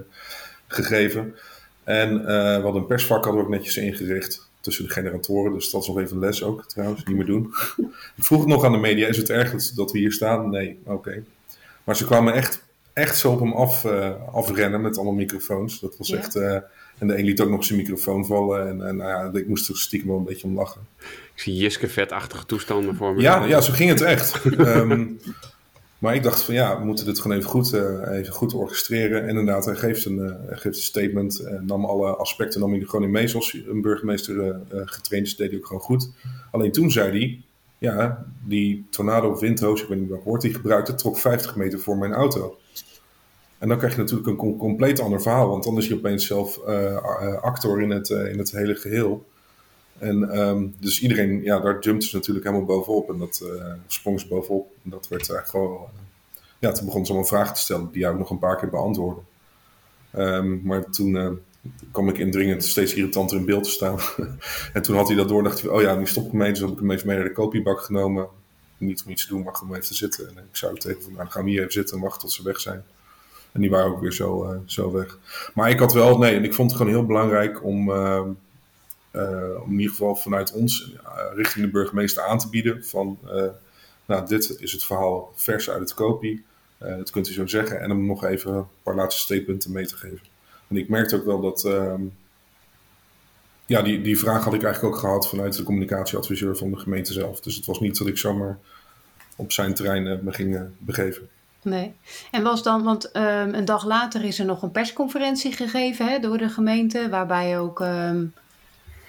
gegeven. En uh, we hadden een persvak hadden we ook netjes ingericht tussen de generatoren. Dus dat is nog even les ook trouwens, niet meer doen. <laughs> ik vroeg het nog aan de media, is het erg dat we hier staan? Nee, oké. Maar ze kwamen echt, echt zo op hem af, uh, afrennen met allemaal microfoons. Dat was ja. echt... Uh, en de een liet ook nog zijn microfoon vallen. En, en nou ja, ik moest er stiekem wel een beetje om lachen. Ik zie Jiske vetachtige toestanden voor me. Ja, ja zo ging het echt. um, <laughs> maar ik dacht van ja, we moeten dit gewoon even goed, uh, even goed orchestreren. En inderdaad, hij geeft een, uh, geeft een statement. En nam alle aspecten nam hij er gewoon in mee. Zoals een burgemeester uh, getraind is, deed hij ook gewoon goed. Alleen toen zei hij, ja, die tornado windhoos, ik weet niet welk woord hij gebruikte, trok 50 meter voor mijn auto. En dan krijg je natuurlijk een com compleet ander verhaal, want dan is je opeens zelf uh, actor in het, uh, in het hele geheel. En um, dus iedereen, ja, daar jumpte ze natuurlijk helemaal bovenop en dat sprong ze bovenop. En dat werd eigenlijk ja, toen begon ze allemaal vragen te stellen die jij ook nog een paar keer beantwoordde. Um, maar toen kwam ik indringend steeds irritanter in beeld te staan. <laughs> en toen had hij dat door dacht hij, oh ja, nu stop ik mee, dus heb ik hem even mee naar de kopiebak genomen. Niet om iets te doen, maar gewoon even te zitten. En ik zou tegen van, nou, dan gaan we hier even zitten en wachten tot ze weg zijn. En die waren ook weer zo, uh, zo weg. Maar ik had wel, nee, en ik vond het gewoon heel belangrijk om, uh, uh, om in ieder geval vanuit ons richting de burgemeester aan te bieden van, nou, dit is het verhaal vers uit het kopie. dat kunt u zo zeggen. En om nog even een paar laatste statementen mee te geven. En ik merkte ook wel dat, ehm, ja, die, die vraag had ik eigenlijk ook gehad vanuit de communicatieadviseur van de gemeente zelf. Dus het was niet dat ik zomaar op zijn terrein me ging begeven. Nee. En was dan, want um, een dag later is er nog een persconferentie gegeven hè, door de gemeente, waarbij ook um,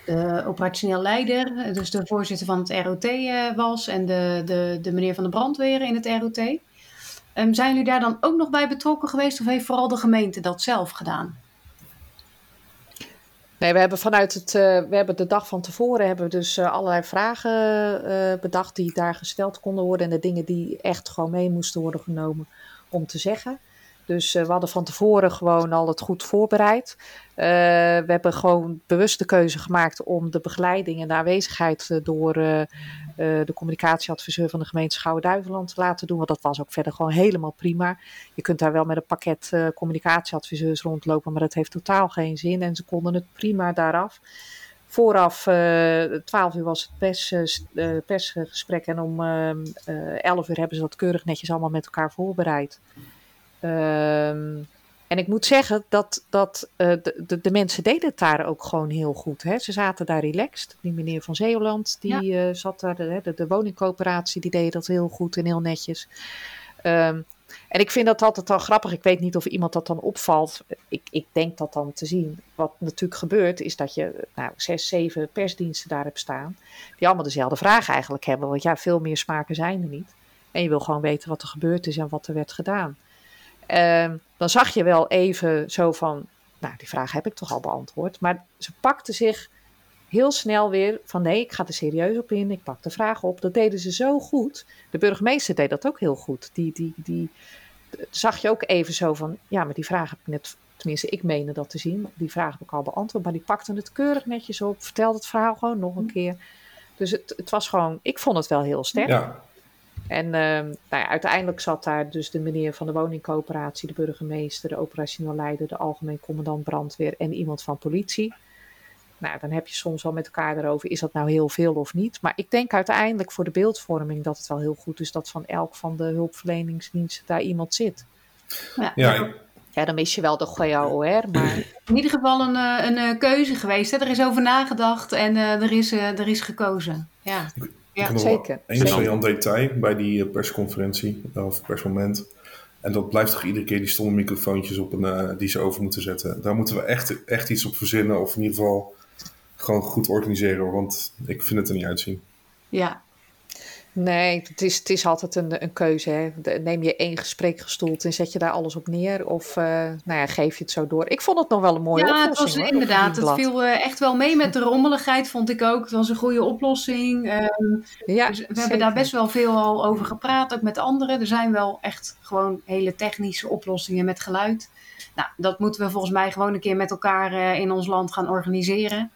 de operationeel leider, dus de voorzitter van het ROT uh, was en de, de, de meneer van de brandweer in het ROT. Um, zijn jullie daar dan ook nog bij betrokken geweest of heeft vooral de gemeente dat zelf gedaan? Nee, we hebben vanuit het, uh, we hebben de dag van tevoren hebben we dus uh, allerlei vragen uh, bedacht die daar gesteld konden worden en de dingen die echt gewoon mee moesten worden genomen om te zeggen. Dus we hadden van tevoren gewoon al het goed voorbereid. we hebben gewoon bewust de keuze gemaakt om de begeleiding en de aanwezigheid door de communicatieadviseur van de gemeente Schouwen-Duiveland te laten doen. Want dat was ook verder gewoon helemaal prima. Je kunt daar wel met een pakket communicatieadviseurs rondlopen, maar dat heeft totaal geen zin. En ze konden het prima daaraf. Vooraf, uh, 12 uur was het pers, persgesprek en om uh, 11 uur hebben ze dat keurig netjes allemaal met elkaar voorbereid. Ehm en ik moet zeggen dat, dat uh, de, de, de, mensen deden het daar ook gewoon heel goed. Hè. Ze zaten daar relaxed. Die meneer van Zeeland, die ja. uh, zat daar, de, de, de, woningcoöperatie, die deed dat heel goed en heel netjes. Um, en ik vind dat altijd al grappig. Ik weet niet of iemand dat dan opvalt. Ik, ik denk dat dan te zien. Wat natuurlijk gebeurt, is dat je nou, zes, zeven persdiensten daar hebt staan. Die allemaal dezelfde vraag eigenlijk hebben. Want ja, veel meer smaken zijn er niet. En je wil gewoon weten wat er gebeurd is en wat er werd gedaan. Um, dan zag je wel even zo van, nou, die vraag heb ik toch al beantwoord. Maar ze pakte zich heel snel weer van, nee, ik ga er serieus op in. Ik pak de vraag op. Dat deden ze zo goed. De burgemeester deed dat ook heel goed. Die, die, die zag je ook even zo van, ja, maar die vraag heb ik net, tenminste, ik meende dat te zien. Die vraag heb ik al beantwoord. Maar die pakte het keurig netjes op. Vertelde het verhaal gewoon nog een keer. Dus het, het was gewoon, ik vond het wel heel sterk. Ja, en uh, nou ja, uiteindelijk zat daar dus de meneer van de woningcoöperatie, de burgemeester, de operationeel leider, de algemeen commandant brandweer en iemand van politie. Nou, dan heb je soms wel met elkaar erover, is dat nou heel veel of niet? Maar ik denk uiteindelijk voor de beeldvorming dat het wel heel goed is dat van elk van de hulpverleningsdiensten daar iemand zit. Ja, ja, ja dan mis je wel de GAOR, maar... In ieder geval een, een, een keuze geweest. Hè? Er is over nagedacht en uh, er, is, uh, er is gekozen. Ja. Ja, zeker. Eén saillant detail bij die eh, persconferentie of persmoment. En dat blijft toch iedere keer die stomme microfoontjes op een, uh, die ze over moeten zetten. Daar moeten we echt, echt iets op verzinnen. Of in ieder geval gewoon goed organiseren. Want ik vind het er niet uitzien. Ja, Nee, het is, het is altijd een, een keuze. Hè. Neem je één gesprek gestoeld en zet je daar alles op neer? Of uh, nou ja, geef je het zo door? Ik vond het nog wel een mooie ja, oplossing. Ja, het was inderdaad. Het viel uh, echt wel mee met de rommeligheid, vond ik ook. Het was een goede oplossing. Um, ja, dus we zeker. hebben daar best wel veel al over gepraat, ook met anderen. Er zijn wel echt gewoon hele technische oplossingen met geluid. Nou, dat moeten we volgens mij gewoon een keer met elkaar uh, in ons land gaan organiseren.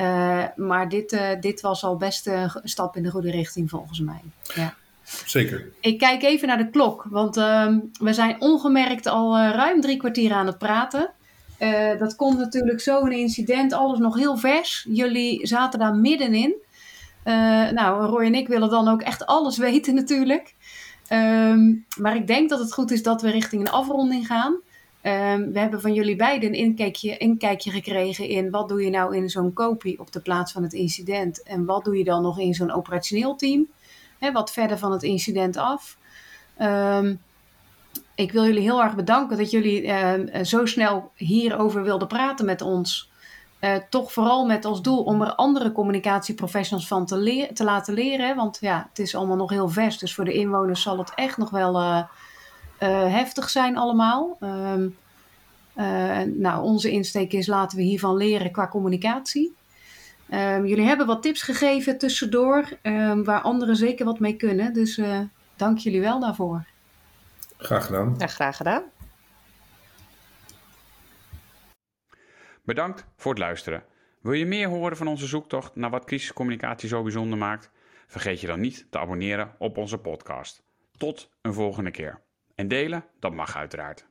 Uh, maar dit, uh, dit was al best een stap in de goede richting volgens mij. Ja. Zeker. Ik kijk even naar de klok, want uh, we zijn ongemerkt al uh, ruim drie kwartier aan het praten. dat komt natuurlijk zo'n incident, alles nog heel vers. Jullie zaten daar middenin. nou, Roy en ik willen dan ook echt alles <laughs> weten natuurlijk. Um, maar ik denk dat het goed is dat we richting een afronding gaan. Um, we hebben van jullie beiden een inkijkje, inkijkje gekregen in wat doe je nou in zo'n kopie op de plaats van het incident en wat doe je dan nog in zo'n operationeel team, wat verder van het incident af. Um, ik wil jullie heel erg bedanken dat jullie uh, zo snel hierover wilden praten met ons. Uh, toch vooral met als doel om er andere communicatieprofessionals van te, laten leren. Want ja, het is allemaal nog heel vers. Dus voor de inwoners zal het echt nog wel uh, heftig zijn allemaal. Um, uh, nou, onze insteek is laten we hiervan leren qua communicatie. Um, jullie hebben wat tips gegeven tussendoor, um, waar anderen zeker wat mee kunnen. Dus uh, dank jullie wel daarvoor. Graag gedaan. Ja, graag gedaan. Bedankt voor het luisteren. Wil je meer horen van onze zoektocht naar wat crisiscommunicatie zo bijzonder maakt? Vergeet je dan niet te abonneren op onze podcast. Tot een volgende keer. En delen, dat mag uiteraard.